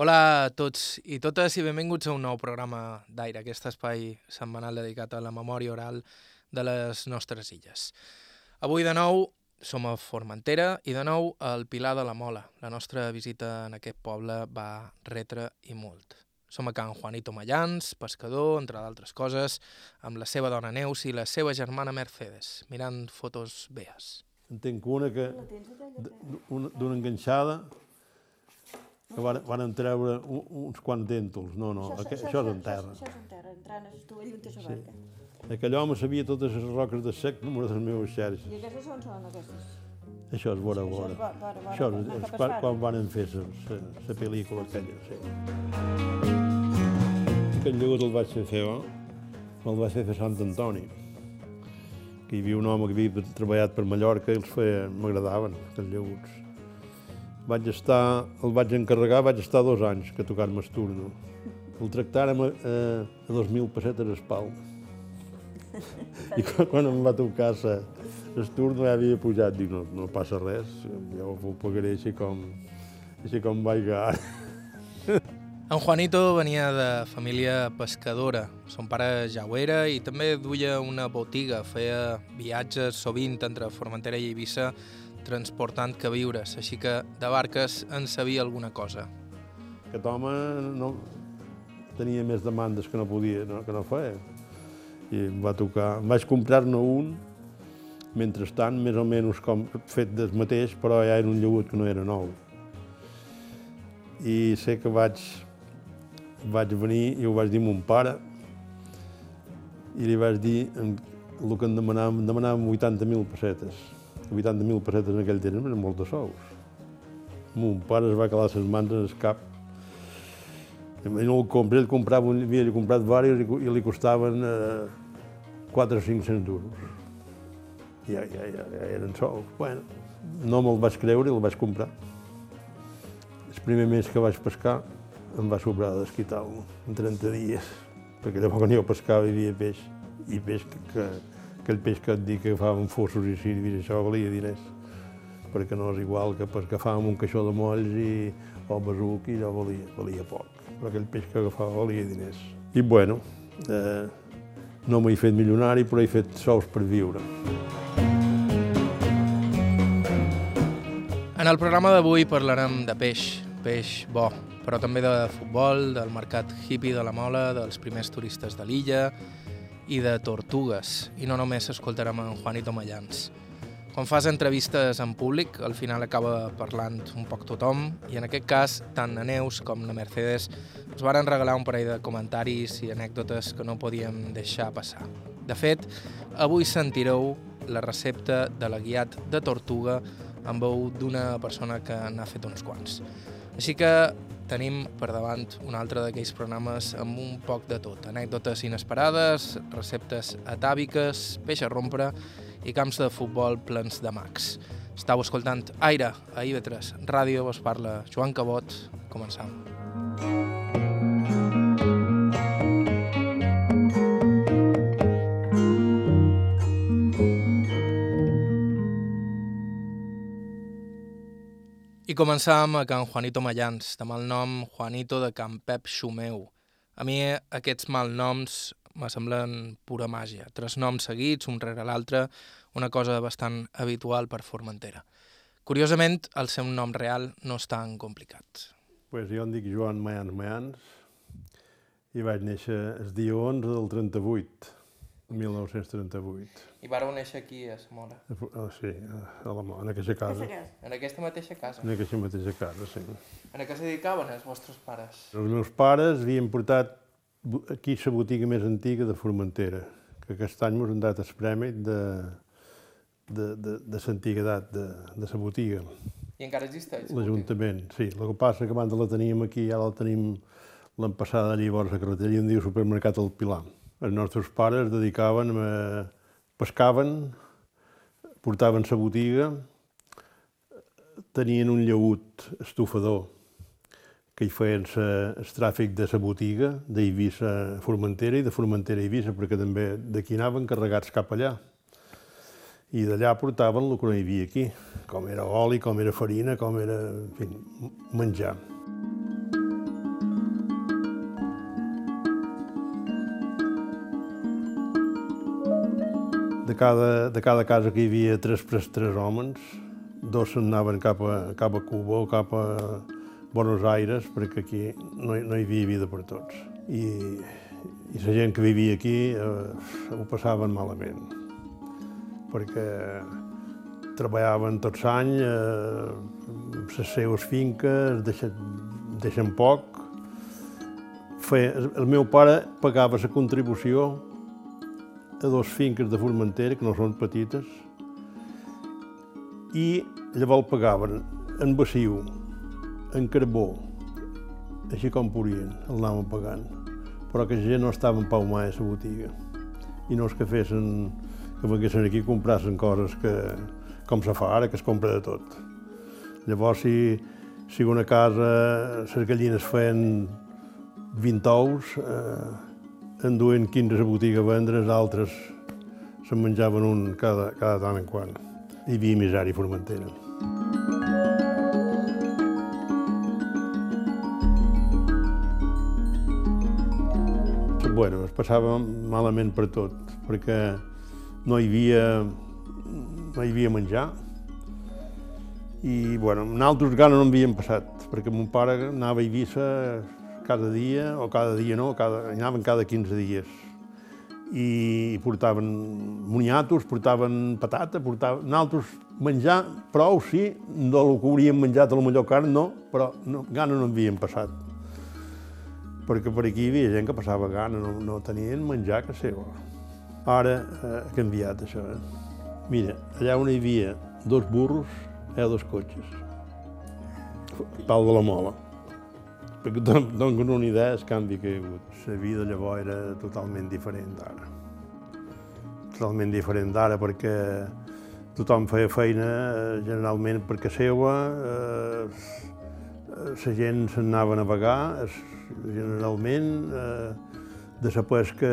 Hola a tots i totes i benvinguts a un nou programa d'Aire, aquest espai setmanal dedicat a la memòria oral de les nostres illes. Avui de nou som a Formentera i de nou al Pilar de la Mola. La nostra visita en aquest poble va retre i molt. Som a Can Juanito Mayans, pescador, entre d'altres coses, amb la seva dona Neus i la seva germana Mercedes, mirant fotos bees. Entenc una que una- d'una enganxada que van, van treure un, uns quants dèntols. No, no, això, això, és en terra. Això és en terra, entrant a l'estovell on té la barca. Aquell home sabia totes les roques de sec número de les meves xarxes. I aquestes on són, aquestes? Això és vora Això és vora. vora, vora, vora, Això vora, és, és a quan, quan van fer la pel·lícula aquella. Sí. Aquest llegut el vaig fer fer, oh? me'l vaig fer fer Sant Antoni. Que hi havia un home que havia treballat per Mallorca i els feia, m'agradaven, aquests lleguts. Vaig estar, el vaig encarregar, vaig estar dos anys que tocar-me el turno. El tractàrem a, a, a 2.000 pessetes a espal. I quan, quan em va tocar sa, el turno ja havia pujat, dic, no, no passa res, ja ho pagaré així com, així com vaiga ara. En Juanito venia de família pescadora. Son pare ja ho era i també duia una botiga. Feia viatges sovint entre Formentera i Eivissa transportant queviures, així que de barques en sabia alguna cosa. Aquest home no, tenia més demandes que no podia, no, que no feia. I em va tocar. Em vaig comprar-ne un, mentrestant, més o menys com fet del mateix, però ja era un llegut que no era nou. I sé que vaig, vaig venir i ho vaig dir a mon pare i li vaig dir el que em demanàvem, em demanàvem 80.000 pessetes. 80.000 pessetes en aquell temps eren molts de sous. Mon pare es va calar les mans en el cap no el compré, ell comprava, un, havia comprat diversos i li costaven eh, 4 o 500 duros. Ja, ja, ja, ja eren sous. Bueno, no me'l vaig creure i el vaig comprar. El primer mes que vaig pescar em va sobrar d'esquitar-lo, en 30 dies, perquè llavors quan jo pescava hi havia peix, i peix que, que aquell peix que et dic que agafàvem fossos i sirvis, això valia diners, perquè no és igual que agafàvem un caixó de molls i, o besuc i allò valia, valia poc, però aquell peix que agafava valia diners. I bueno, eh, no m'he fet milionari, però he fet sous per viure. En el programa d'avui parlarem de peix, peix bo, però també de futbol, del mercat hippie de la Mola, dels primers turistes de l'illa i de tortugues. I no només escoltarem en Juanito Mayans. Quan fas entrevistes en públic, al final acaba parlant un poc tothom, i en aquest cas, tant la Neus com la Mercedes ens varen regalar un parell de comentaris i anècdotes que no podíem deixar passar. De fet, avui sentireu la recepta de la guiat de tortuga amb veu d'una persona que n'ha fet uns quants. Així que tenim per davant un altre d'aquells programes amb un poc de tot. Anècdotes inesperades, receptes atàviques, peix a rompre i camps de futbol plens de mags. Estau escoltant Aire a IB3 Ràdio, vos parla Joan Cabot. Començam. I començàvem a Can Juanito Mayans, de malnom Juanito de Can Pep Xumeu. A mi aquests malnoms me semblen pura màgia. Tres noms seguits, un rere l'altre, una cosa bastant habitual per Formentera. Curiosament, el seu nom real no és tan complicat. Pues jo em dic Joan Mayans Mayans i vaig néixer el dia 11 del 38, 1938. I vareu néixer aquí, a Samora, Ah, sí, a la, en aquesta casa. en aquesta mateixa casa. En aquesta mateixa casa, sí. En què se dedicaven els vostres pares? Els meus pares havien portat aquí la botiga més antiga de Formentera, que aquest any ens han dat el premi de, de, de, de l'antiguitat de, de la botiga. I encara existeix? L'Ajuntament, sí. El que passa que abans la teníem aquí, ara la tenim l'any passat allà vora la carretera i un diu supermercat al Pilar. Els nostres pares es dedicaven a... pescaven, portaven la botiga, tenien un lleut estufador que hi feien sa, el tràfic de la botiga d'Eivissa a Formentera i de Formentera a Eivissa, perquè també d'aquí anaven carregats cap allà. I d'allà portaven el que no hi havia aquí, com era oli, com era farina, com era en fi, menjar. De cada, de cada casa que hi havia tres, tres, tres homes, dos se'n anaven cap a, cap a Cuba o cap a Buenos Aires, perquè aquí no, no hi havia vida per tots. I, i la gent que vivia aquí eh, ho passaven malament, perquè treballaven tots l'any, eh, les seves finques, deixen, deixen poc. Feia, el meu pare pagava la contribució a dos finques de Formentera, que no són petites, i llavors pagaven en baciu, en carbó, així com podien, el anaven pagant. Però que gent no estava en pau mai a la botiga. I no és que fessin, que venguessin aquí i comprassin coses que, com se fa ara, que es compra de tot. Llavors, si, si una casa, les gallines feien 20 ous, eh, en duien 15 a botiga a vendre, els altres se'n menjaven un cada, cada tant en quant. Hi havia misèria Formentera. Bueno, es passava malament per tot, perquè no hi havia, no hi havia menjar. I, bueno, nosaltres gana no en havíem passat, perquè mon pare anava a Eivissa cada dia, o cada dia no, cada, anaven cada 15 dies. I portaven moniatos, portaven patata, portaven... Nosaltres menjar prou, sí, del que hauríem menjat a la millor carn, no, però no, gana no en havíem passat. Perquè per aquí hi havia gent que passava gana, no, no tenien menjar que seva. Ara eh, ha canviat això, eh? Mira, allà on hi havia dos burros, hi ha dos cotxes. Pal de la Mola. Perquè don- donen una idea del canvi que hi ha hagut. La vida llavors era totalment diferent d'ara. Totalment diferent d'ara perquè tothom feia feina eh, generalment perquè seua, eh, la gent s'anava a navegar, generalment, eh, de la pesca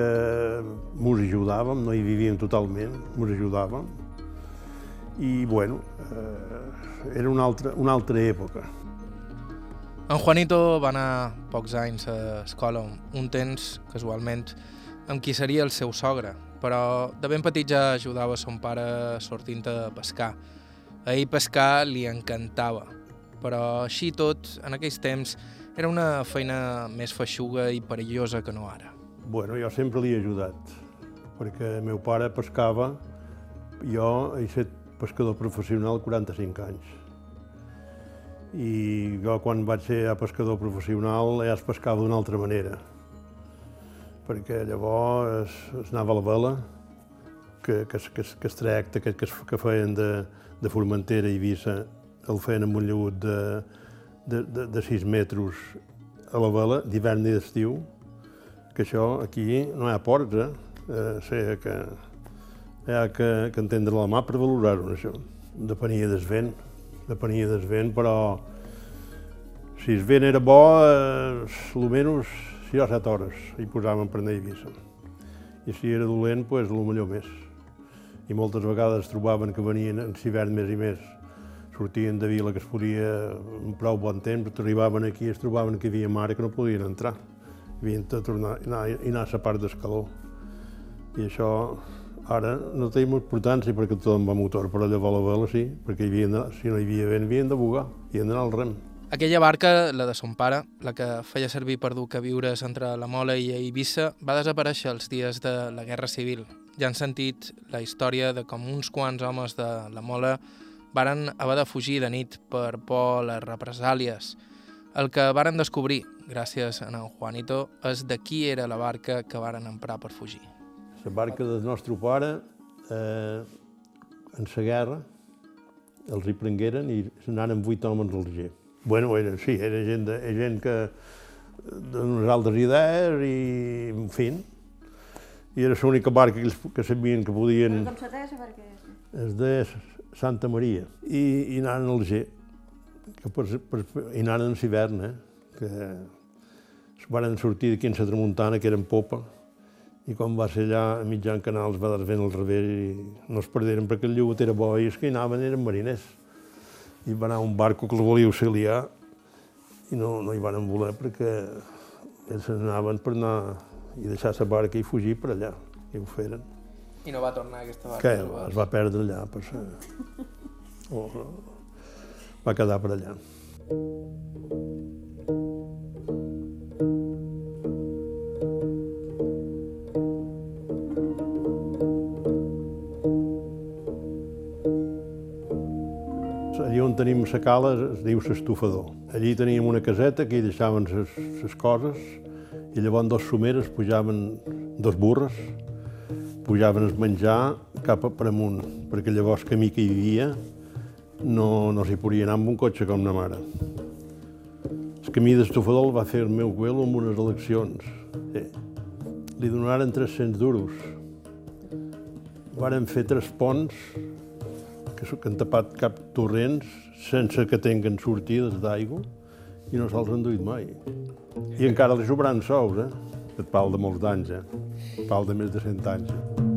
mos ajudàvem, no hi vivíem totalment, mos ajudàvem. I, bueno, eh, era una altra, una altra època. En Juanito va anar pocs anys a escola, un temps, casualment, amb qui seria el seu sogre, però de ben petit ja ajudava son pare sortint a pescar. A ell pescar li encantava, però així tot, en aquells temps, era una feina més feixuga i perillosa que no ara. Bueno, jo sempre li he ajudat, perquè meu pare pescava, jo he estat pescador professional 45 anys. I jo quan vaig ser ja pescador professional ja es pescava d'una altra manera, perquè llavors es, es anava a la vela, que, que, que, que es tracta, que, que, que feien de, de Formentera i Eivissa, el feien amb un lleut de, de, de, de 6 metres a la vela, d'hivern i d'estiu, que això aquí no hi ha ports, eh? eh sé que hi ha que, que entendre la mà per valorar-ho, això. Depenia del vent, depenia del vent, però si el vent era bo, eh, almenys 6 o 7 hores hi posàvem per anar a Eivissa. I si era dolent, doncs, pues, millor més. I moltes vegades es trobaven que venien en hivern més i més. Sortien de vila que es podia amb prou bon temps, arribaven aquí i es trobaven que hi havia mar i que no podien entrar havien de tornar i anar, anar a la part d'escaló. I això ara no té importància perquè tothom va motor, però llavors a la vela sí, perquè hi havien si no hi havia vent havien de bugar, havien d'anar al rem. Aquella barca, la de son pare, la que feia servir per dur queviures entre la Mola i Eivissa, va desaparèixer els dies de la Guerra Civil. Ja han sentit la història de com uns quants homes de la Mola varen haver de fugir de nit per por a les represàlies. El que varen descobrir, gràcies a en Juanito, és de qui era la barca que varen emprar per fugir. La barca del nostre pare, eh, en la guerra, els hi prengueren i s'anaren vuit homes al Ger. Bueno, era, sí, era gent, de, era gent que d'unes altres idees i, en fi, i era l'única barca que, que sabien que podien... Com se deia la barca? es deia Santa Maria, i, i anaren al Ger, que per, per, i anaren a l'hivern, eh? que van sortir d'aquí en la tramuntana, que eren popa, i quan va ser allà a mitjan canal es va dar vent al revés i no es perderen perquè el lleut era bo i els que hi anaven eren mariners. I va anar un barco que els volia auxiliar i no, no hi van voler perquè ells anaven per anar i deixar la barca i fugir per allà, i ho feren. I no va tornar aquesta barca. Que va- es va perdre allà, per ser... o, va quedar per allà. Allí on tenim la cala es diu l'estufador. Allí teníem una caseta que hi deixaven les coses i llavors dos someres pujaven, dos burres, pujaven el menjar cap per amunt, perquè llavors camí que hi havia no, no s'hi podia anar amb un cotxe com una mare. El camí d'estufador el va fer el meu abuelo amb unes eleccions. Sí. Li donaren 300 duros. Varen fer tres ponts que, que han tapat cap torrents sense que tinguen sortides d'aigua i no se'ls han duit mai. I encara li sobraran sous, eh? Et pal de molts d'anys, eh? Pal de més de 100 anys. Eh?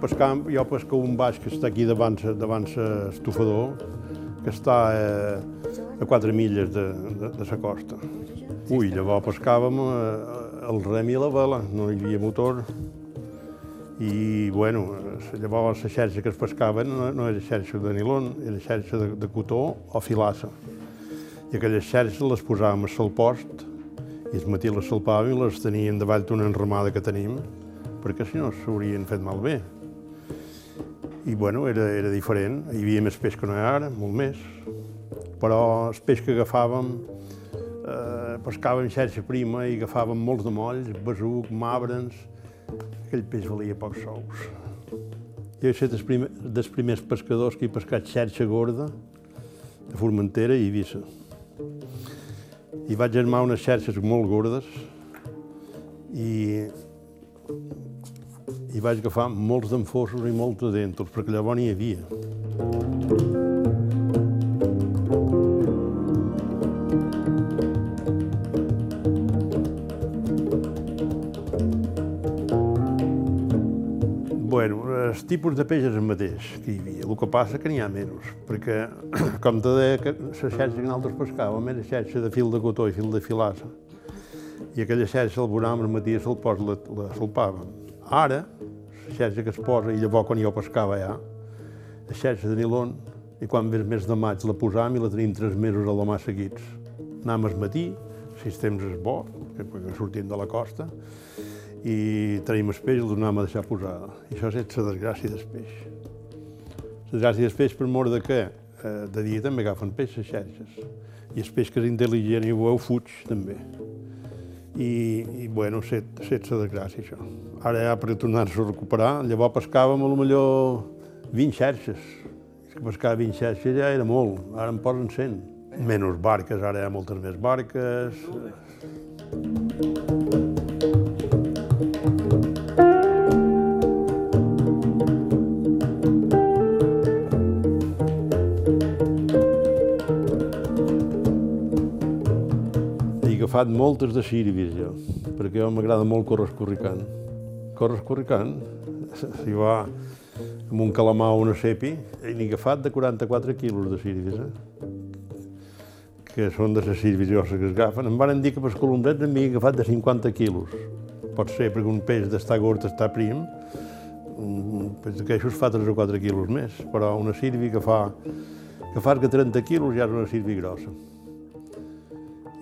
Pescam, jo pesco un baix que està aquí davant, davant l'estufador, que està eh, a 4 milles de, de, de la costa. Ui, llavors pescàvem eh, el rem i la vela, no hi havia motor. I, bueno, llavors la xerxa que es pescaven no, no era xerxa de nilon, era xerxa de, de cotó o filassa. I aquelles xerxes les posàvem al salpost i el matí les salpàvem i les teníem davall d'una enramada que tenim, perquè si no s'haurien fet malbé. I, bueno, era, era diferent. Hi havia més peix que no hi ha ara, molt més. Però el peix que agafàvem, eh, pescàvem xarxa prima i agafàvem molts de molls, besuc, mabrens... Aquell peix valia pocs sous. Jo he estat dels primer, dels primers pescadors que he pescat xarxa gorda de Formentera i Eivissa. I vaig armar unes xarxes molt gordes i i vaig agafar molts d'enfossos i molts de dèntols, perquè llavors n'hi havia. Bueno, el tipus de peix és el mateix que hi havia. El que passa que n'hi ha menys, perquè, com te deia, que la xarxa que nosaltres pescàvem era xarxa de fil de cotó i fil de filassa. I aquella xarxa al voràvem al matí se'l pos la, la solpàvem. Ara, la xarxa que es posa, i llavors quan jo pescava ja, la xarxa de nilon, i quan ve el mes de maig la posàvem i la tenim tres mesos a la mà seguits. Anàvem al matí, si el temps és bo, perquè sortim de la costa, i tenim el peix i el tornàvem a deixar posada. I això és la desgràcia del peix. La desgràcia del peix per mort de que eh, de dia també agafen peix les xarxes. I el peix que és intel·ligent i veu fuig també. I, i bueno, set, set la desgràcia, això. Ara ja per tornar-se a recuperar, llavors pescàvem a lo millor 20 xarxes. És que pescar 20 xarxes ja era molt, ara en posen 100. Menys barques, ara hi ha moltes més barques. He agafat moltes de sirvis, jo, perquè mi m'agrada molt córrer escorricant. Córrer escorricant, si va amb un calamar o una cepi, i n'he agafat de 44 quilos de sirvis, eh? que són de les sirvis grosses que es agafen. Em van dir que per colombrets n'havia agafat de 50 quilos. Pot ser perquè un peix d'estar gord està prim, un peix d'aquestos fa 3 o 4 quilos més, però una sirvi que fa que fa que 30 quilos ja és una sirvi grossa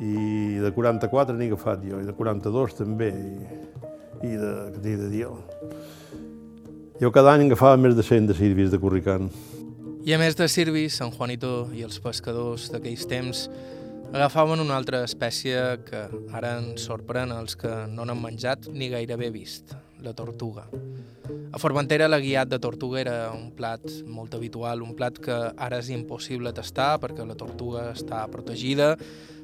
i de 44 n'he agafat jo, i de 42 també, i, i de, t'he de dir jo? Jo cada any agafava més de 100 de sirvis de corricant. I a més de sirvis, Sant Juanito i els pescadors d'aquells temps agafaven una altra espècie que ara ens sorprèn els que no n'han menjat ni gairebé vist, la tortuga. A Formentera la guiat de tortuga era un plat molt habitual, un plat que ara és impossible tastar perquè la tortuga està protegida,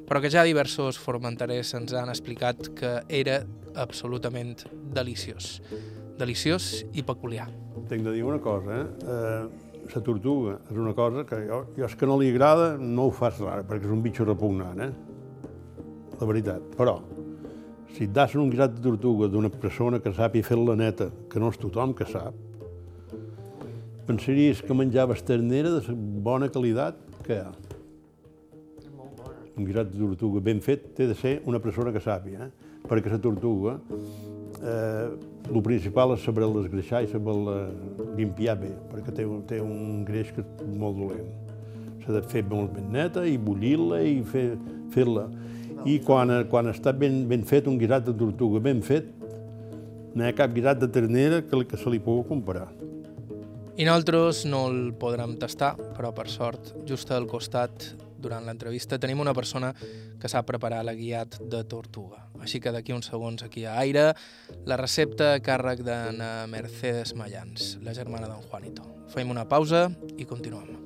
però que ja diversos formenterers ens han explicat que era absolutament deliciós. Deliciós i peculiar. Tinc de dir una cosa, eh? eh la tortuga és una cosa que jo, jo és que no li agrada, no ho fas rar, perquè és un bitxo repugnant, eh? La veritat. Però, si et das un guisat de tortuga d'una persona que sap i fer la neta, que no és tothom que sap, pensaries que menjaves ternera de bona qualitat que hi ha. Un guisat de tortuga ben fet té de ser una persona que sàpia, eh? perquè la tortuga, eh, el principal és saber l'esgreixar i saber limpiar bé, perquè té, té un greix que és molt dolent. S'ha de fer molt ben neta i bullir-la i fer-la. Fer I quan, quan està ben, ben fet un guisat de tortuga ben fet, no hi ha cap guisat de ternera que, que se li pugui comparar. I nosaltres no el podrem tastar, però per sort, just al costat, durant l'entrevista, tenim una persona que sap preparar la guiat de tortuga. Així que d'aquí uns segons aquí a Aire, la recepta a càrrec de Mercedes Mayans, la germana d'en Juanito. Fem una pausa i continuem.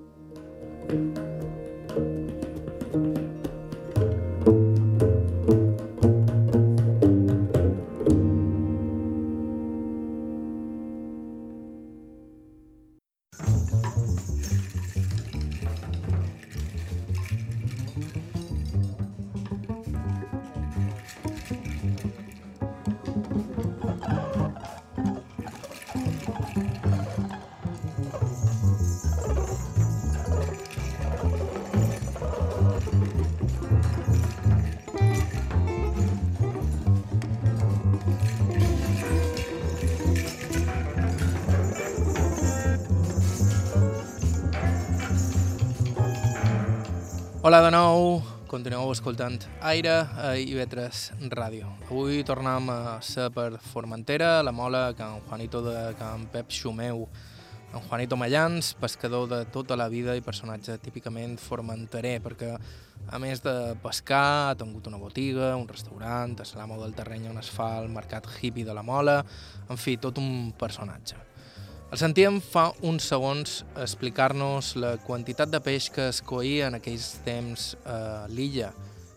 Hola de nou, continueu escoltant Aire a IB3 Ràdio. Avui tornem a ser per Formentera, la mola en Juanito de Can Pep Xumeu, en Juanito Mallans, pescador de tota la vida i personatge típicament formenteré, perquè a més de pescar ha tingut una botiga, un restaurant, a Salamo del Terreny on es fa el mercat hippie de la mola, en fi, tot un personatge. El sentíem fa uns segons explicar-nos la quantitat de peix que es coïa en aquells temps a l'illa.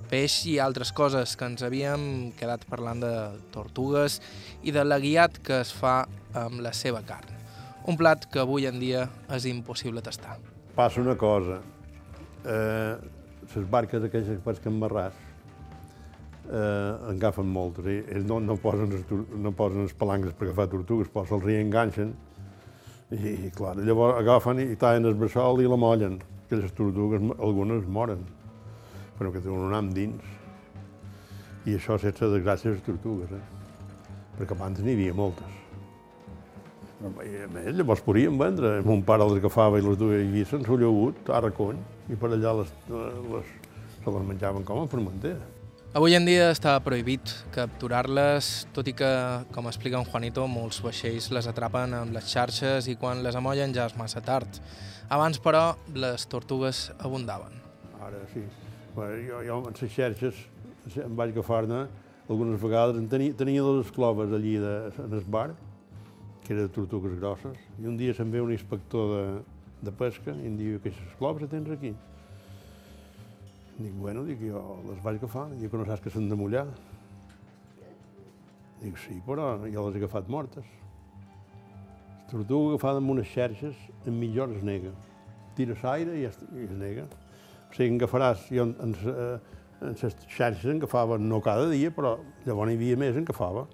Peix i altres coses que ens havíem quedat parlant de tortugues i de la guiat que es fa amb la seva carn. Un plat que avui en dia és impossible tastar. Passa una cosa. Eh, les barques aquelles que pesquen marràs eh, agafen moltes. Eh? Ells no, no, posen no posen les palanques per agafar tortugues, però se'ls reenganxen i, clar, llavors agafen i tallen el bressol i la mollen. Aquelles tortugues, algunes moren, però que tenen un am dins. I això sense desgràcia les tortugues, eh? perquè abans n'hi havia moltes. I a més, llavors podíem vendre. Mon pare les agafava i les duia a Eivissa, en Sollegut, a Racony, i per allà les, les, se les menjaven com a formentera. Avui en dia està prohibit capturar-les, tot i que, com explica en Juanito, molts vaixells les atrapen amb les xarxes i quan les amollen ja és massa tard. Abans, però, les tortugues abundaven. Ara sí. Bueno, jo, jo amb les xarxes em vaig agafar-ne algunes vegades. En tenia, tenia dues cloves allí de, en el bar, que eren de tortugues grosses, i un dia se'n ve un inspector de, de pesca i em diu que aquestes cloves tens aquí. Dic, bueno, dic, jo les vaig agafar, dic que no saps que s'han de mullar. Dic, sí, però jo les he agafat mortes. La tortuga agafada amb unes xerxes, en millor es nega. Tires aire i es, i es nega. O sigui, agafaràs, jo en, en, eh, en les xarxes en agafava no cada dia, però llavors n'hi havia més en agafava.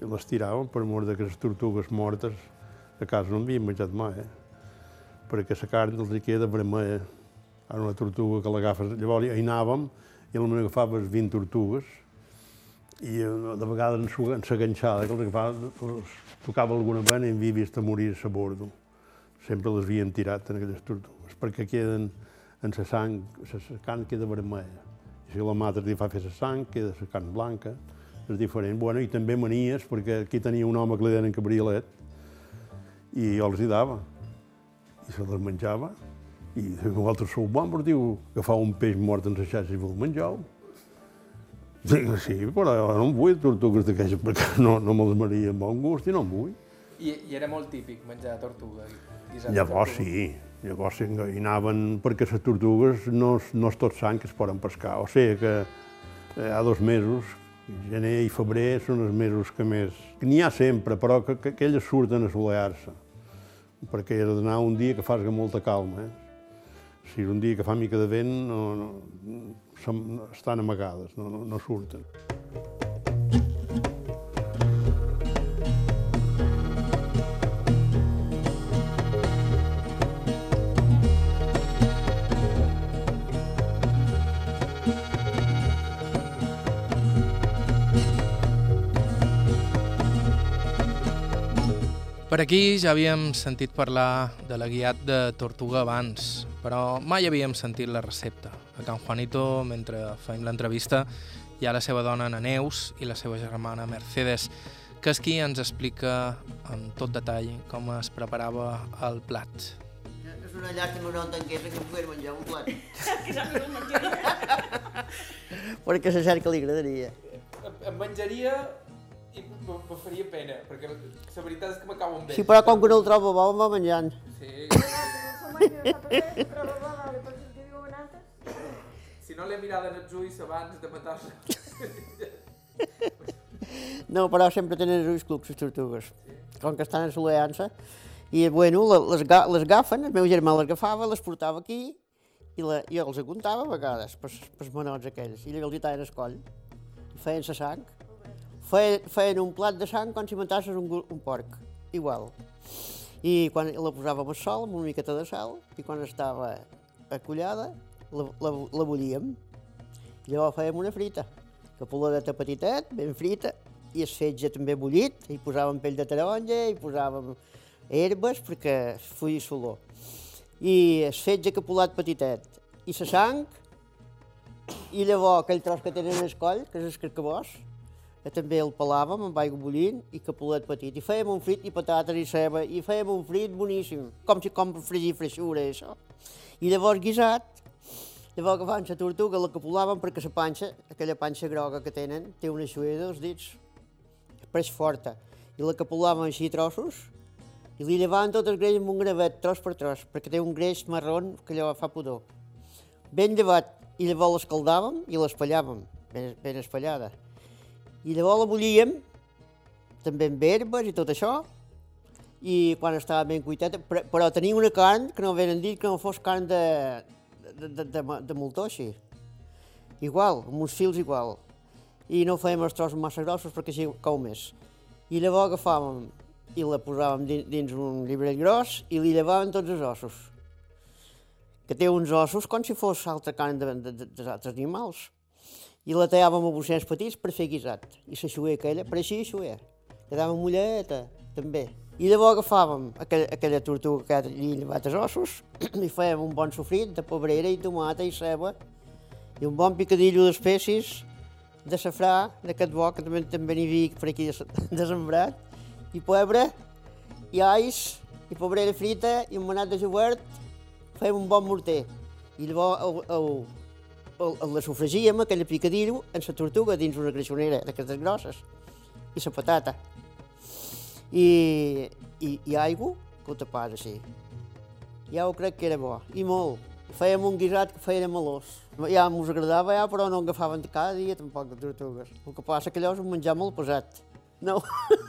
I les tiràvem per mort de que les tortugues mortes a casa no havien menjat mai, eh? perquè la carn els hi queda vermella. Ara una tortuga que l'agafes, llavors hi anàvem i potser agafaves 20 tortugues i eh, de vegades en s'aganxada, que els tocava alguna vena i en havia vist a morir a bordo. Sempre les havien tirat en aquelles tortugues, perquè queden en la sang, la carn queda vermella. I si la mata li fa fer la sang, queda la carn blanca, és diferent. Bueno, i també manies, perquè aquí tenia un home que li deien cabriolet, i jo els hi dava, i se les menjava, i vosaltres sou bons, però diu, agafar un peix mort en la xarxa i vos menjau. Dic, sí, però no em vull tortugues d'aquelles perquè no, no me'ls maria amb bon gust i no em vull. I, I era molt típic menjar tortuga? Llavors tortuga. sí, llavors anaven perquè les tortugues no, no és tot sang que es poden pescar. O sigui que hi ha dos mesos, gener i febrer són els mesos que més... N'hi ha sempre, però que, que, que elles surten a solear-se, perquè he d'anar un dia que faci molta calma. Eh? si és un dia que fa mica de vent no, no, estan amagades, no, no, no surten. Per aquí ja havíem sentit parlar de la guiat de Tortuga abans, però mai havíem sentit la recepta. A Can Juanito, mentre fem l'entrevista, hi ha la seva dona Ana Neus i la seva germana Mercedes, que és qui ens explica amb tot detall com es preparava el plat. És una llàstima no entengués que em pogués menjar un plat. Que. Perquè a la cerca li agradaria. Em menjaria i me faria pena, perquè la veritat és que m'acabo amb Sí, però com que no el trobo bo, em va menjant. Sí, Altres? si no l'he mirada en els ulls abans de matar-se. No, però sempre tenen els ulls clucs, les tortugues. Com que estan a l'aliança. I, bueno, le- les, les agafen, el meu germà les agafava, les portava aquí, i la, jo els aguntava a vegades, pels, pels menots aquells, i els hi taien el coll. Feien la sang. Feien, feien un plat de sang com si matasses un, un porc, igual. I quan la posàvem al sol, amb una miqueta de sal, i quan estava acollada, la, la, la bullíem. I llavors fèiem una frita, capuladeta petitet, ben frita, i el fetge també bullit, hi posàvem pell de taronja, hi posàvem herbes perquè fugi solor. I el fetge capulat petitet, i la sang, i llavors aquell tros que tenen al coll, que és el carcabós, també el pelàvem amb aigua bullint i capulet petit. I fèiem un frit i patates i ceba, i fèiem un frit boníssim, com si com fregir freixura, això. I llavors guisat, llavors agafant la tortuga la capulàvem perquè la panxa, aquella panxa groga que tenen, té una xueda dels dits, preix forta. I la capulàvem així trossos, i li llevaven tot el greix amb un gravet, tros per tros, perquè té un greix marron que allò fa pudor. Ben llevat, i llavors l'escaldàvem i l'espallàvem, ben, ben espallada. I llavors la bullíem, també amb herbes i tot això, i quan estava ben cuiteta, però, tenia una carn que no venen dit que no fos carn de, de, de, de, de moltó així. Igual, amb uns fils igual. I no fèiem els trossos massa grossos perquè així cau més. I llavors agafàvem i la posàvem dins, dins un llibrell gros i li llevàvem tots els ossos. Que té uns ossos com si fos altra carn de, de, de, altres animals. I la tallàvem a bossets petits per fer guisat. I la aquella, per així xuer. Quedava mulleta, també. I llavors agafàvem aquella, aquella tortuga que li llevat els ossos i fèiem un bon sofrit de pebrera i tomata i ceba i un bon picadillo d'espècies de safrà, d'aquest bo, que també, també n'hi havia per aquí de, de sembrat, i pebre, i ais, i pebrera frita, i un manat de jovert, fèiem un bon morter. I llavors el, la sofregíem, aquella picadillo, en la tortuga dins una greixonera d'aquestes grosses, i la patata. I, i, i aigua, que ho tapàs així. Ja ho crec que era bo, i molt. Fèiem un guisat que feia melós. Ja mos agradava, ja, però no agafaven cada dia tampoc de tortugues. El que passa que allò és un menjar molt pesat. No.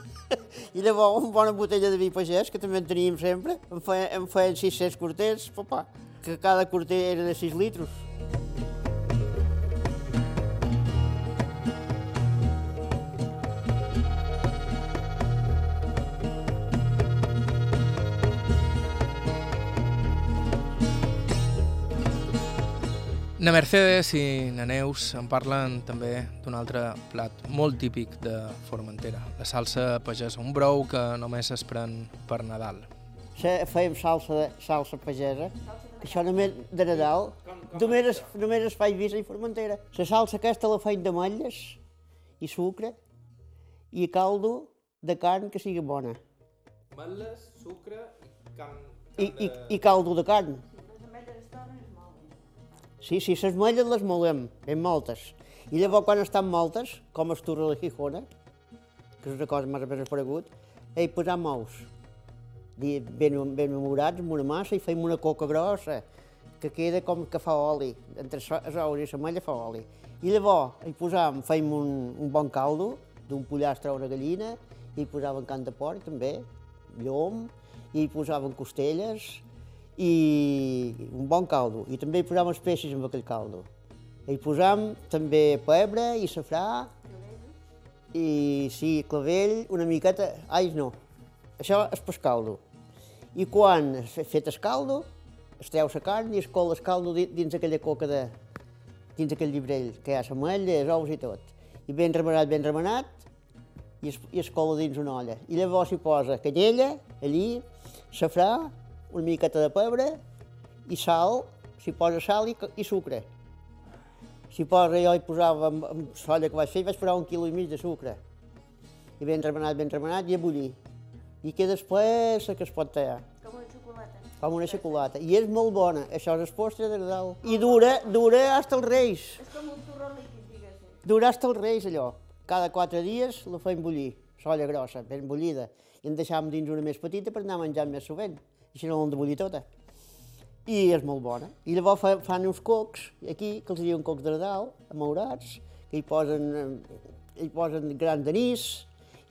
I llavors una bona botella de vi pagès, que també en teníem sempre, em feien, em feien 600 corters, papà, que cada corter era de 6 litros. Na Mercedes i na Neus en parlen també d'un altre plat molt típic de Formentera, la salsa pagesa, un brou que només es pren per Nadal. Se- Fèiem salsa, de, salsa pagesa, que això només de Nadal, només es, només es fa a Eivissa i Formentera. La salsa aquesta la feim d'ametlles i sucre i caldo de carn que sigui bona. Ametlles, sucre i carn... I, i, i caldo de carn. Sí, sí, les molles les molem, ben moltes. I llavors quan estan moltes, com es turra la Gijona, que és una cosa més o menys aparegut, hi posam ous. Ben, ben memorats amb una massa i feim una coca grossa, que queda com que fa oli. Entre els ous i la malla fa oli. I llavors hi posam, feim un, un bon caldo, d'un pollastre o una gallina, i hi posaven cant de porc també, llom, i hi posaven costelles, i un bon caldo. I també hi posam espècies amb aquell caldo. Hi posam també pebre i safrà, i sí, clavell, una miqueta... Ai, no, això és per caldo. I quan fe- fet el caldo, es treu la carn i es cola el caldo di- dins aquella coca de... dins aquell llibrell, que hi ha els ous i tot. I ben remenat, ben remenat, i es, i es cola dins una olla. I llavors s'hi posa canyella, allí, safrà, una miqueta de pebre i sal, s'hi posa sal i, i sucre. S'hi posa, jo hi posava amb, amb solla que vaig fer, vaig posar un quilo i mig de sucre. I ben remenat, ben remenat i a bullir. I queda espessa que es pot tallar Com una xocolata. com una xocolata. I és molt bona, això és postre de Nadal. I dura, dura hasta els Reis. És com un torró líquid, diguéssim. Dura hasta els Reis, allò. Cada quatre dies la fem bullir, solla grossa, ben bullida. I en deixàvem dins una més petita per anar menjant més sovint. Així no l'hem de bullir tota. I és molt bona. I llavors fa, fan uns cocs, aquí, que els diuen cocs de Nadal, amaurats, que hi posen, eh, hi posen grans d'anís,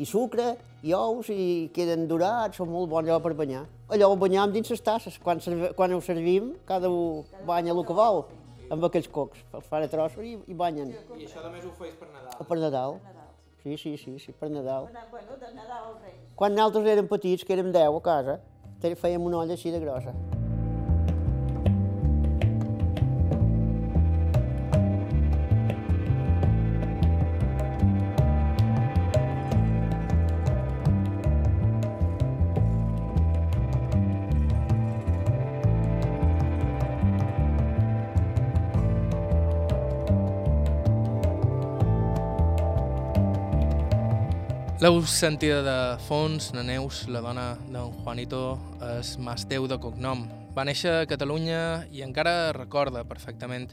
i sucre, i ous, i queden dorats, són molt bons allò per banyar. Allò ho banyam dins les tasses. Quan, quan ho servim, cada un banya el que vol, amb aquells cocs. Els fan a trossos i, i banyen. I això només ho feis per Nadal. Per Nadal. Nadal. Sí, sí, sí, sí, per Nadal. Bueno, de Nadal als Reis. Quan nosaltres érem petits, que érem 10 a casa, fèiem una olla així de grossa. L'heu sentida de fons, na Neus, la dona d'en Juanito, és Masteu de cognom. Va néixer a Catalunya i encara recorda perfectament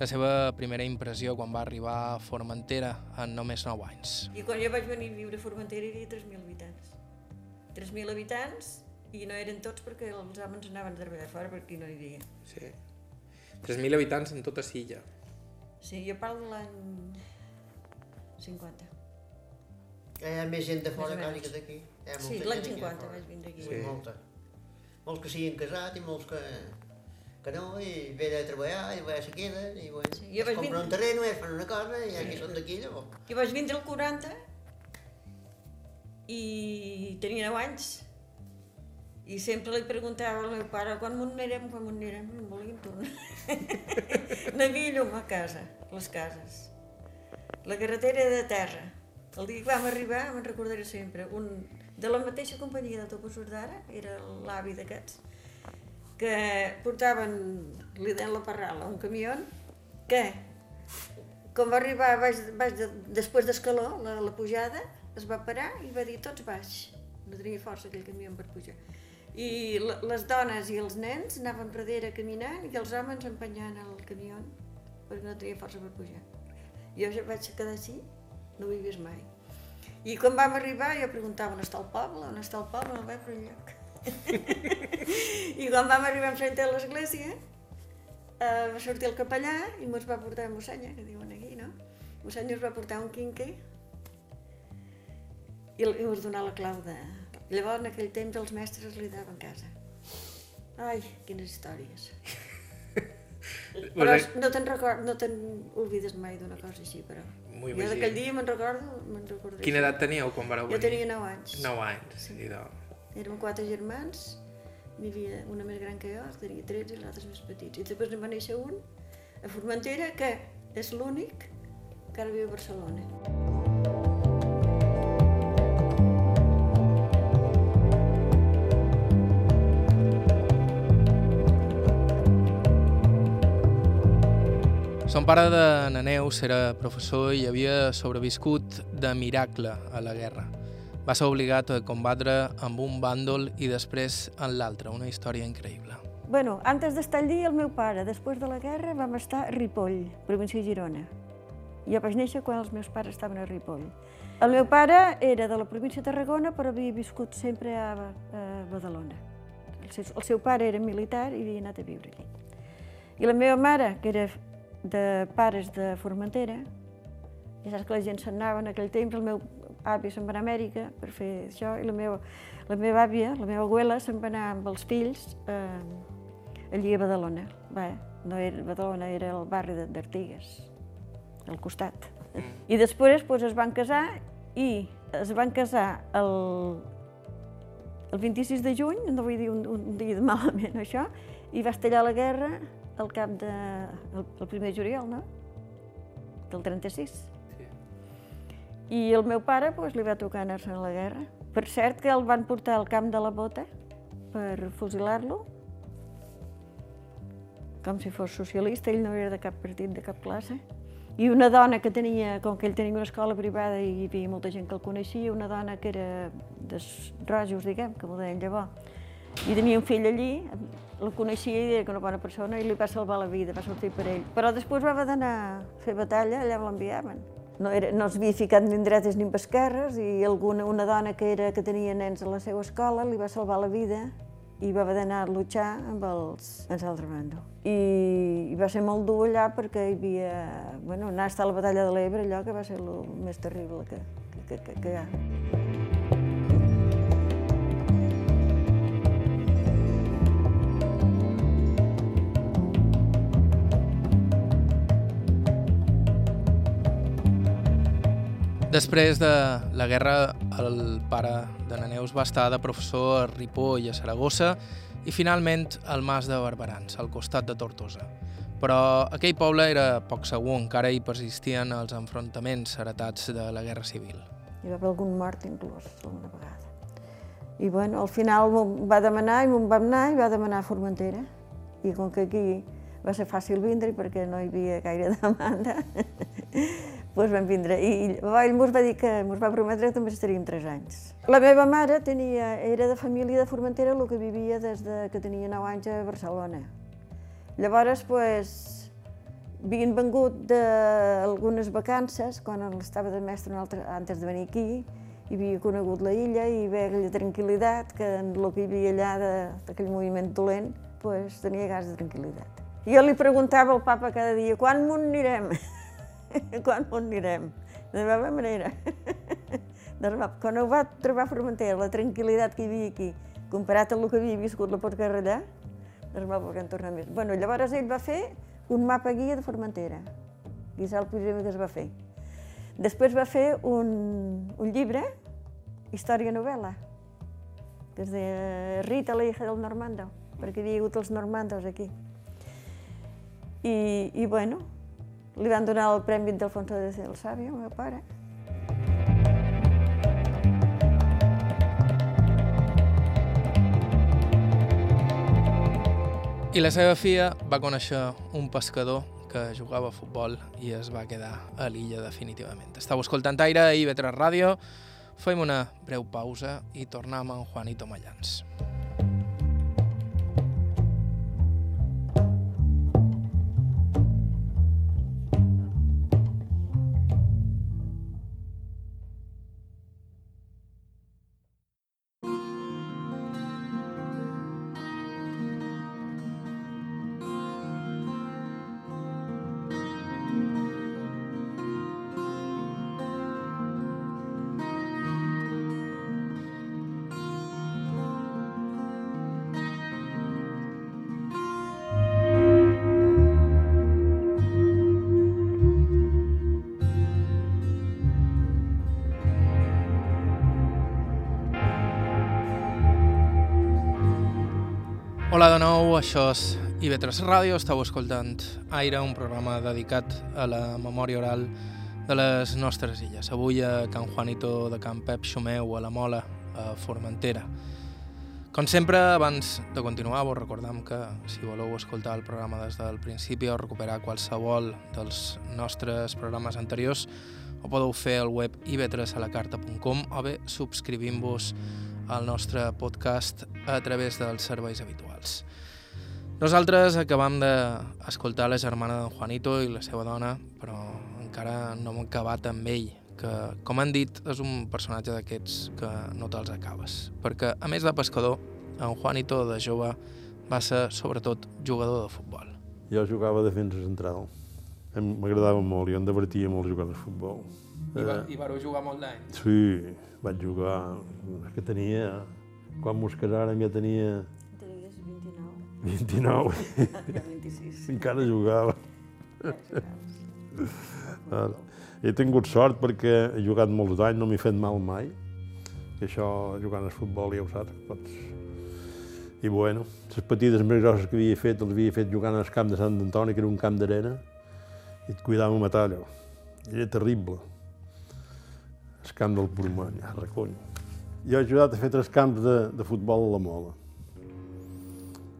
la seva primera impressió quan va arribar a Formentera en només 9 anys. I quan jo vaig venir a viure a Formentera hi havia 3.000 habitants. 3.000 habitants i no eren tots perquè els homes anaven a treballar fora perquè no hi havia. Sí. 3.000 habitants en tota Silla. Sí, jo parlo de l'any 50. Hi ha més gent de fora menys. que d'aquí. Sí, l'any gent aquí de 50 fora. vaig vindre aquí. Sí. Molta. Molts que s'hi han casat i molts que, que no, i ve a treballar, i va se queden, i bueno, Sí, es compren vindre- un terreno, i es fan una cosa, i aquí són d'aquí, llavors. Jo vaig vindre al 40 i tenia 9 anys i sempre li preguntava al meu pare quan m'ho anirem, quan m'ho anirem, no em volien tornar. no hi havia llum a casa, les cases. La carretera era de terra. El dia que vam arribar, me'n recordaré sempre, un de la mateixa companyia d'autobusos d'ara, era l'avi d'aquests, que portaven, li deien la parrala, un camió, que quan va arribar baix, baix de, després d'escaló, la, la pujada, es va parar i va dir tots baix. No tenia força aquell camió per pujar. I les dones i els nens anaven darrere caminant i els homes empenyant el camió perquè no tenia força per pujar. Jo ja vaig quedar així, no vist mai. I quan vam arribar jo preguntava on està el poble, on està el poble, no vaig per. I quan vam arribar enfront de l'església, eh, va sortir el capellà i mos va portar a mossenya, que diuen aquí, no? Mossenya ens va portar un quinque i, i mos donà la clau de... Llavors, en aquell temps, els mestres li daven casa. Ai, quines històries. Però no te'n record, no te'n oblides mai d'una cosa així, però... M'ho Jo imagino. d'aquell dia me'n recordo, me'n recordo. Quina edat teníeu quan vareu Jo venir? tenia 9 anys. 9 anys. Sí. Idò. Érem quatre germans, n'hi havia una més gran que jo, que tenia 13 i l'altre més petits. I després en va néixer un a Formentera, que és l'únic que ara viu a Barcelona. Son pare de Naneus era professor i havia sobreviscut de miracle a la guerra. Va ser obligat a combatre amb un bàndol i després en l'altre, una història increïble. Bueno, antes d'estar allí, el meu pare, després de la guerra, vam estar a Ripoll, província de Girona. Jo vaig néixer quan els meus pares estaven a Ripoll. El meu pare era de la província de Tarragona, però havia viscut sempre a, a Badalona. El seu, el seu pare era militar i havia anat a viure allí. I la meva mare, que era de pares de Formentera, ja saps que la gent se'n anava en aquell temps, el meu avi se'n va anar a Amèrica per fer això, i la meva, la meva àvia, la meva abuela, se'n va anar amb els fills eh, allí a Badalona. Va, no era Badalona, era el barri de- d'Artigues, al costat. I després pues, es van casar i es van casar el, el 26 de juny, no vull dir un, un dia malament això, i va estallar la guerra al cap de... el, el primer de juliol, no? Del 36. I el meu pare pues, li va tocar anar-se a la guerra. Per cert que el van portar al camp de la Bota per fusilar-lo, com si fos socialista, ell no era de cap partit, de cap classe. I una dona que tenia, com que ell tenia una escola privada i hi havia molta gent que el coneixia, una dona que era dels rojos, diguem, que m'ho deien llavors, i tenia un fill allí, la coneixia i era una bona persona i li va salvar la vida, va sortir per ell. Però després va haver d'anar a fer batalla, allà l'enviaven. No, era, no es havia ficat ni dretes ni esquerres i alguna, una dona que, era, que tenia nens a la seva escola li va salvar la vida i va haver d'anar a luchar amb els, amb l'altre bando. I, I va ser molt dur allà perquè hi havia... Bueno, anar a estar a la batalla de l'Ebre, allò que va ser el més terrible que, que, que, que hi ha. Després de la guerra, el pare de na Neus va estar de professor a Ripoll i a Saragossa i finalment al Mas de Barberans, al costat de Tortosa. Però aquell poble era poc segur, encara hi persistien els enfrontaments heretats de la Guerra Civil. Hi va haver algun mort inclús, alguna vegada. I bueno, al final va demanar i me'n vam anar i va demanar a Formentera. I com que aquí va ser fàcil vindre perquè no hi havia gaire demanda, doncs vam vindre. I ell mos va dir que mos va prometre que també estaríem tres anys. La meva mare tenia, era de família de Formentera, el que vivia des de que tenia 9 anys a Barcelona. Llavors, pues, havien vengut d'algunes vacances, quan estava de mestre altre, antes de venir aquí, i havia conegut la illa i veia aquella tranquil·litat que en el que hi havia allà d'aquell moviment dolent, pues, tenia gas de tranquil·litat. Jo li preguntava al papa cada dia, quan m'on anirem? quan m'on anirem? De la meva manera. Quan ho va trobar Formentera, la tranquil·litat que hi havia aquí, comparat amb el que havia viscut la postguerra allà, doncs va voler tornar més. Bueno, llavors ell va fer un mapa guia de Formentera, i és el primer que es va fer. Després va fer un, un llibre, història novel·la, que es deia Rita, la hija del Normando, perquè hi havia hagut els normandos aquí. I, i bueno, li van donar el Premi d'Alfonso de el Sabio, el meu pare. I la seva filla va conèixer un pescador que jugava a futbol i es va quedar a l'illa definitivament. Estau escoltant Aire i Vetres Ràdio. Fem una breu pausa i tornem amb Juanito Mallans. Hola de nou, això és IB3 Ràdio, estàu escoltant Aire, un programa dedicat a la memòria oral de les nostres illes. Avui a Can Juanito de Can Pep Xumeu, a la Mola, a Formentera. Com sempre, abans de continuar, vos recordam que si voleu escoltar el programa des del principi o recuperar qualsevol dels nostres programes anteriors, ho podeu fer al web ib3alacarta.com o bé subscrivint-vos al nostre podcast a través dels serveis habituals. Nosaltres acabam d'escoltar la germana d'en Juanito i la seva dona, però encara no hem acabat amb ell, que, com han dit, és un personatge d'aquests que no te'ls acabes. Perquè, a més de pescador, en Juanito, de jove, va ser sobretot jugador de futbol. Jo jugava de defensa central. M'agradava molt i em divertia molt jugar a futbol. I, va, Eh, i vareu jugar molt d'anys. Sí, vaig jugar, és que tenia, quan mos casàrem ja tenia Tenies 29, 29, ja 26. encara jugava. Ara, He tingut sort perquè he jugat molts anys, no m'he fet mal mai. I això, jugant al futbol, ja ho saps, pots... I bueno, les petites més grosses que havia fet, les havia fet jugant al camp de Sant Antoni, que era un camp d'arena, i et cuidàvem a matar allò. Era terrible. El camp del Portmany, a Recony. Jo he ajudat a fer tres camps de, de futbol a la Mola.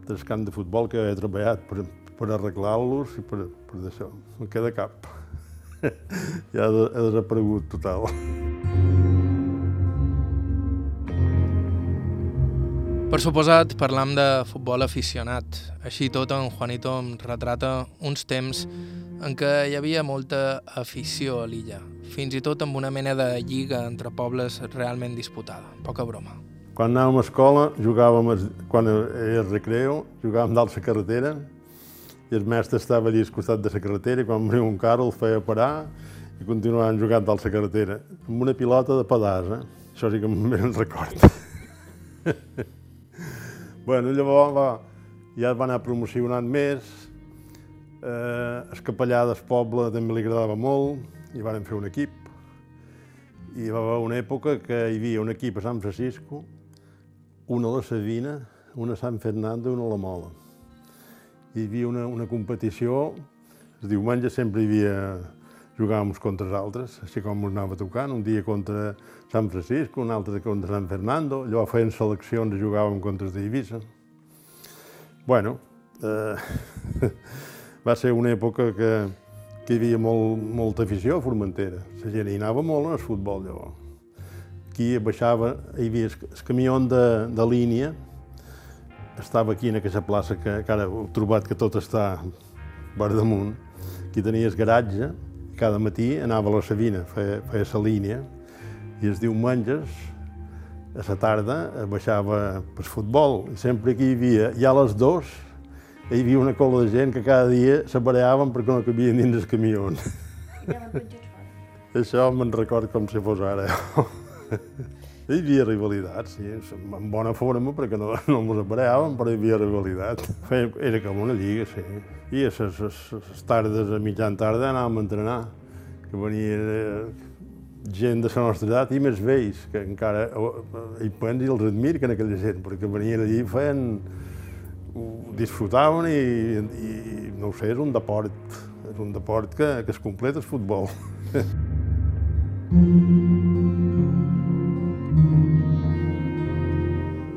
Tres camps de futbol que he treballat per, per arreglar-los i per, per d'això. No queda cap. ja ha desaparegut total. Per suposat, parlam de futbol aficionat. Així tot, en Juanito em retrata uns temps en què hi havia molta afició a l'illa, fins i tot amb una mena de lliga entre pobles realment disputada. Poca broma. Quan anàvem a escola, jugàvem, quan era recreo, jugàvem dalt la carretera i el mestre estava allà al costat de la carretera i quan venia un carro el feia parar i continuàvem jugant dalt la carretera amb una pilota de pedàs, eh? Això sí que me'n record. bueno, llavors va, ja va anar promocionant més, eh, el capellà del poble també li agradava molt i vàrem fer un equip. I va haver una època que hi havia un equip a Sant Francisco, una a la Sabina, una a Sant Fernando i una a la Mola. Hi havia una, una competició, els diumenges sempre hi havia jugàvem contra els altres, així com ens anava tocant, un dia contra Sant Francisco, un altre contra Sant Fernando, llavors feien seleccions i jugàvem contra els d'Eivissa. Bueno, eh, va ser una època que, que hi havia molt, molta afició a Formentera. La gent hi anava molt el futbol, llavors. Aquí baixava, hi havia el, camió de, de línia, estava aquí en aquesta plaça que, que ara heu trobat que tot està verd damunt. Aquí tenies garatge, cada matí anava a la Sabina, feia, feia la línia, i els diumenges, a la tarda, baixava per futbol. I sempre que hi havia, ja a les dues, hi havia una cola de gent que cada dia s'apareaven perquè no cabien dins els camions. Això me'n record com si fos ara. Hi havia rivalitat, sí, en bona forma, perquè no, no ens apareàvem, però hi havia rivalitat. Feia, era com una lliga, sí. I a les, les, les tardes, a mitjan tarda, anàvem a entrenar, que venia eh, gent de la nostra edat i més vells, que encara hi penso i els admir, que en aquella gent, perquè venien allí i feien... disfrutaven i, i, no ho sé, és un deport, és un deport que, que es completa el futbol.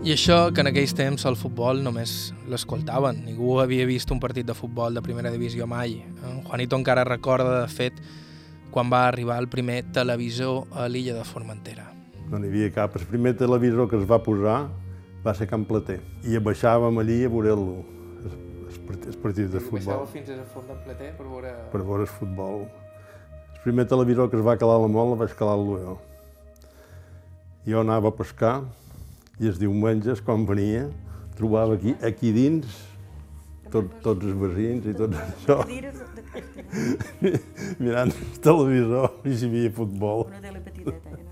I això que en aquells temps el futbol només l'escoltaven. Ningú havia vist un partit de futbol de primera divisió mai. En Juanito encara recorda, de fet, quan va arribar el primer televisor a l'illa de Formentera. No n'hi havia cap. El primer televisor que es va posar va ser Can Plater. I baixàvem allí a veure-lo, els partits, partits de futbol. fins a Font d'en Plater per veure... Per veure el futbol. El primer televisor que es va calar a la mola vaig calar-lo jo. Jo anava a pescar i els diumenges, quan venia, trobava aquí, aquí dins tot, tots els veïns i tot això, mirant el televisor i si hi havia futbol. Una tele petiteta, no?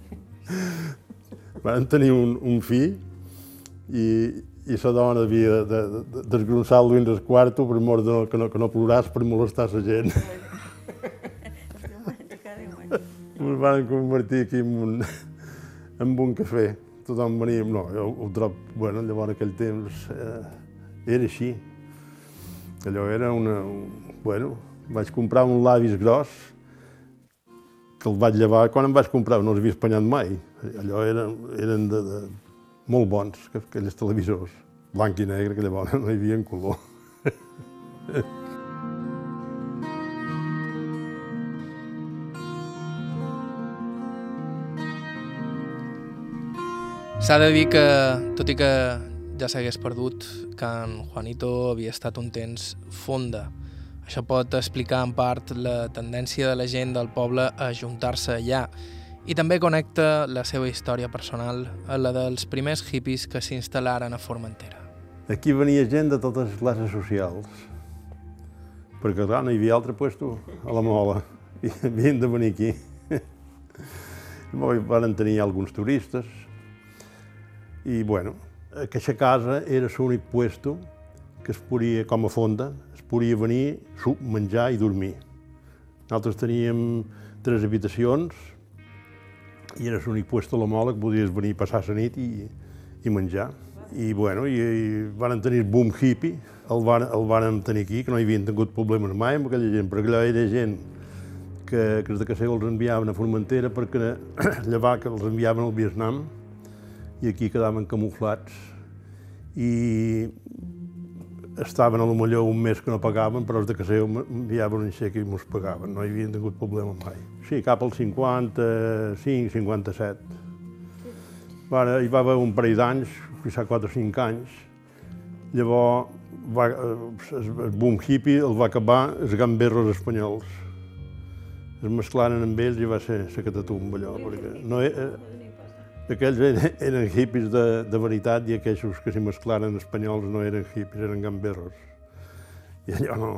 Van tenir un, un fill i, i la dona havia de, de, de desgronçar-lo dins el quarto per mort de no, que, no, que no ploràs per molestar la gent. Ens van convertir aquí en un, en un cafè tothom venia, no, jo ho trobo, bueno, llavors aquell temps eh, era així. Allò era una, un, bueno, vaig comprar un lavis gros que el vaig llevar, quan em vaig comprar no els havia espanyat mai. Allò eren, eren de, de, molt bons, aquells televisors, blanc i negre, que llavors no hi havia en color. S'ha de dir que, tot i que ja s'hagués perdut, que en Juanito havia estat un temps fonda. Això pot explicar en part la tendència de la gent del poble a ajuntar-se allà i també connecta la seva història personal a la dels primers hippies que s'instal·laren a Formentera. Aquí venia gent de totes les classes socials, perquè clar, no hi havia altre puesto a la mola, i havien de venir aquí. Van tenir alguns turistes, i bueno, aquesta casa era l'únic puesto que es podia, com a fonda, es podia venir, menjar i dormir. Nosaltres teníem tres habitacions i era l'únic puesto a la mola que podies venir a passar la nit i, i menjar. I, bueno, i, i van tenir boom hippie, el van, el van tenir aquí, que no hi havien tingut problemes mai amb aquella gent, perquè allò era gent que que, els de Caseu els enviaven a Formentera perquè llevar que els enviaven al Vietnam i aquí quedaven camuflats i estaven a lo millor un mes que no pagaven, però els de Caseu enviaven un xec i mos pagaven, no hi havien tingut problema mai. Sí, cap als 55, 57. Ara, hi va haver un parell d'anys, fa 4 o 5 anys, llavors va, el boom hippie el va acabar els gamberros espanyols. Es mesclaren amb ells i va ser la catatumba allò, perquè no, eh, aquells eren, eren hippies de, de veritat i aquells que s'hi mesclaren espanyols no eren hippies, eren gamberros. I allò no,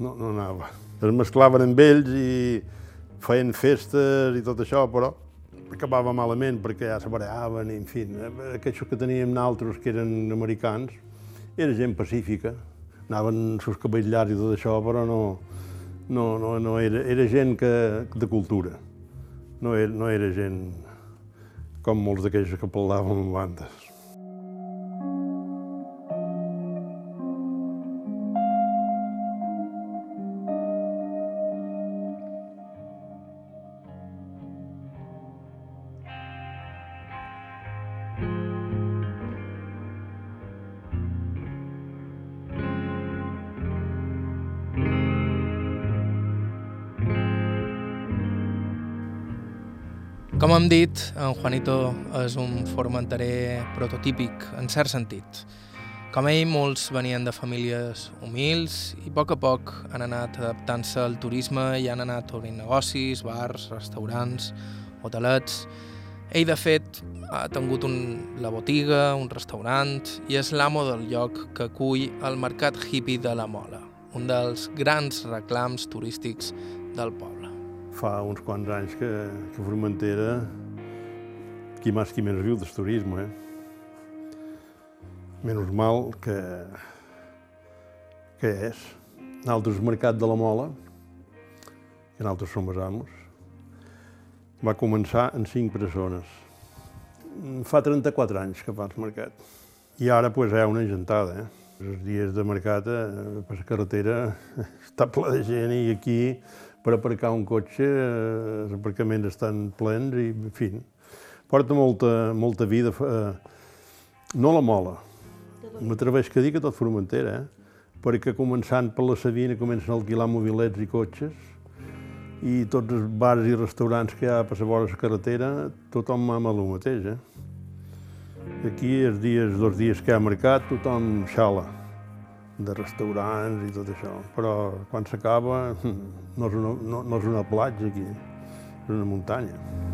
no, no anava. Es mesclaven amb ells i feien festes i tot això, però acabava malament perquè ja se bareaven, i, en fi, aquells que teníem nosaltres que eren americans, era gent pacífica, anaven els cabells llargs i tot això, però no, no, no, no era, era gent que, de cultura, no era, no era gent com molts d'aquells que parlàvem en Com hem dit, en Juanito és un formenterer prototípic, en cert sentit. Com ell, molts venien de famílies humils i a poc a poc han anat adaptant-se al turisme i han anat obrint negocis, bars, restaurants, hotelets. Ell, de fet, ha tingut un, la botiga, un restaurant i és l'amo del lloc que acull el Mercat Hippie de la Mola, un dels grans reclams turístics del poble fa uns quants anys que, que Formentera, qui més qui menys viu del turisme, eh? Menys mal que, que és. Nosaltres, Mercat de la Mola, que nosaltres som els amos, va començar en cinc persones. Fa 34 anys que fa el mercat. I ara pues, hi ha una gentada. Eh? Els dies de mercat eh, per la carretera està ple de gent i aquí per aparcar un cotxe, eh, els aparcaments estan plens i, en fi, porta molta, molta vida. Eh, no la mola, m'atreveix a dir que tot Formentera, eh? perquè començant per la Sabina comencen a alquilar mobilets i cotxes i tots els bars i restaurants que hi ha per la vora la carretera, tothom mama el mateix. Eh? Aquí, els dies, dos dies que ha mercat, tothom xala de restaurants i tot això. Però quan s'acaba no, és una, no, no és una platja aquí, és una muntanya.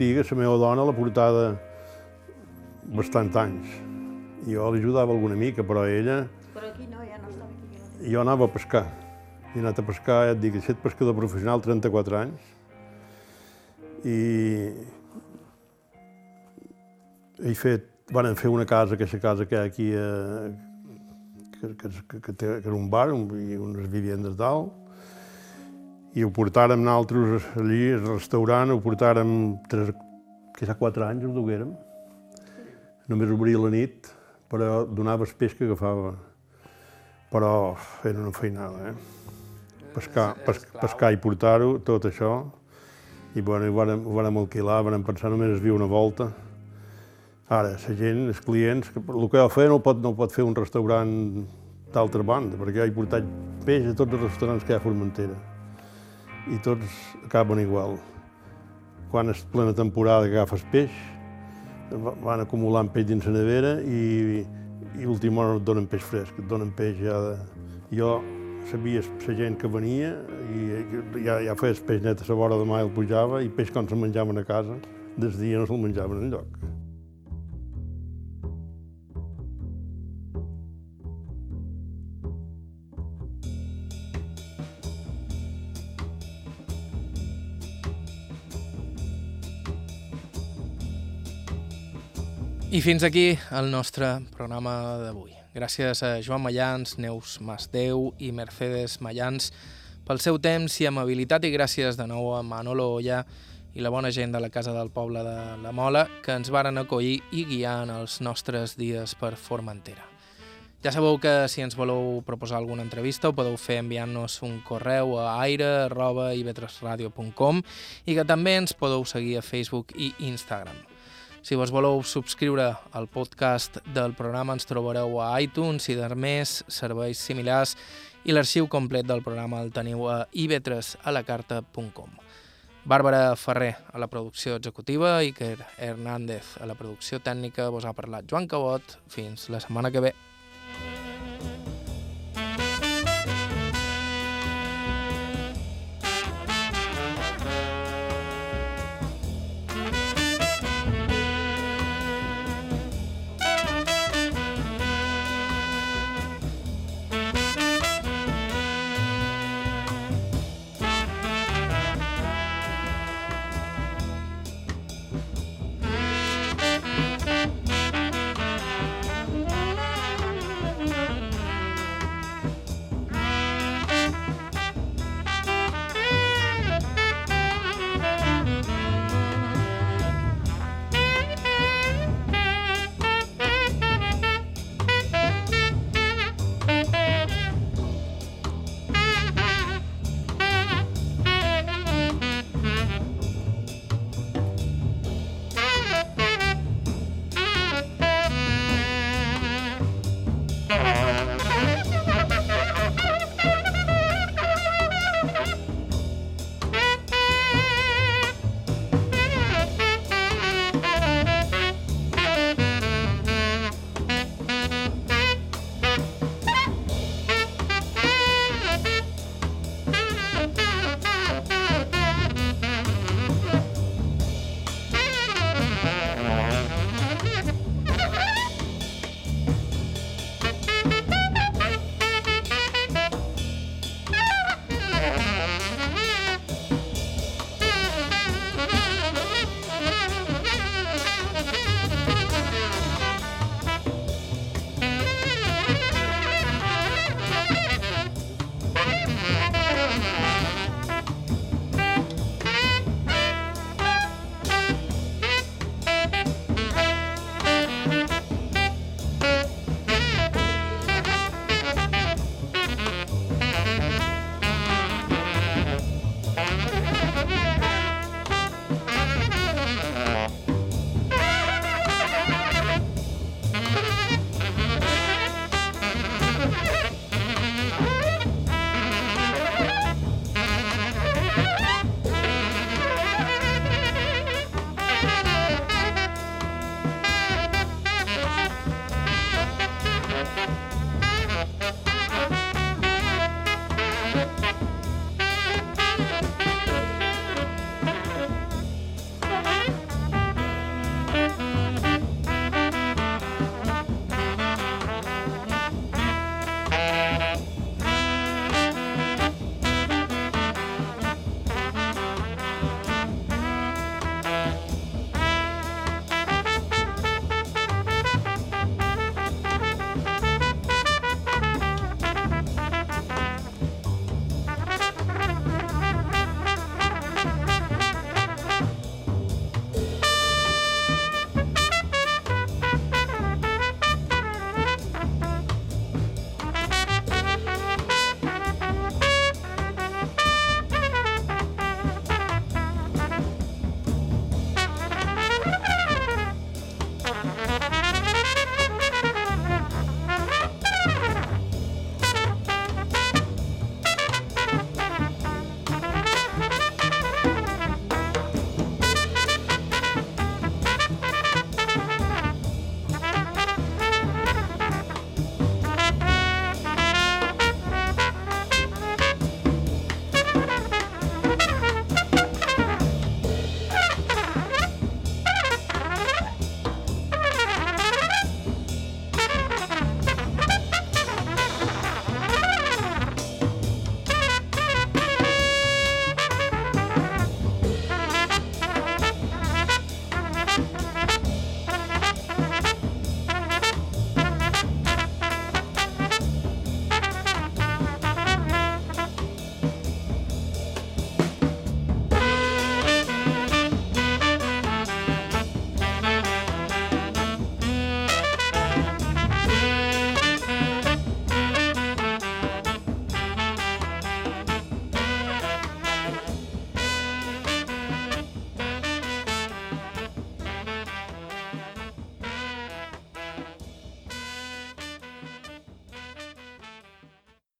Botiga, la meva dona la portada bastant anys. Jo l'ajudava alguna mica, però ella... Però aquí no, ja no estava aquí. Jo anava a pescar. He anat a pescar, ja et dic, he estat pescador professional 34 anys. I he fet, van fer una casa, aquesta casa que hi ha aquí, eh, que, que, que, que, té, que era un bar un, i unes vivendes dalt, i ho portàrem nosaltres allí, al restaurant, ho portàrem tres, que fa quatre anys ho duguérem. Només obria la nit, però donava el peix que agafava. Però era una feinada, eh? Pescar, pes, pescar i portar-ho, tot això. I bueno, ho vàrem, ho vàrem alquilar, vàrem pensar només es viu una volta. Ara, la gent, els clients, que el que feia no pot, no pot fer un restaurant d'altra banda, perquè jo he portat peix a tots els restaurants que hi ha a Formentera i tots acaben igual. Quan és plena temporada que agafes peix, van acumulant peix dins la nevera i, i última hora et donen peix fresc, et donen peix ja de... Jo sabia la gent que venia i ja, ja feies peix net a la vora de mà i el pujava i peix quan se'l menjaven a casa, des dia no se'l menjaven enlloc. I fins aquí el nostre programa d'avui. Gràcies a Joan Mayans, Neus Masdeu i Mercedes Mayans pel seu temps i amabilitat i gràcies de nou a Manolo Olla i la bona gent de la Casa del Poble de la Mola que ens varen acollir i guiar en els nostres dies per Formentera. Ja sabeu que si ens voleu proposar alguna entrevista ho podeu fer enviant-nos un correu a aire.ivetresradio.com i que també ens podeu seguir a Facebook i Instagram. Si vos voleu subscriure al podcast del programa ens trobareu a iTunes i de més serveis similars i l'arxiu complet del programa el teniu a ivetresalacarta.com. Bàrbara Ferrer a la producció executiva i Iker Hernández a la producció tècnica. Vos ha parlat Joan Cabot. Fins la setmana que ve.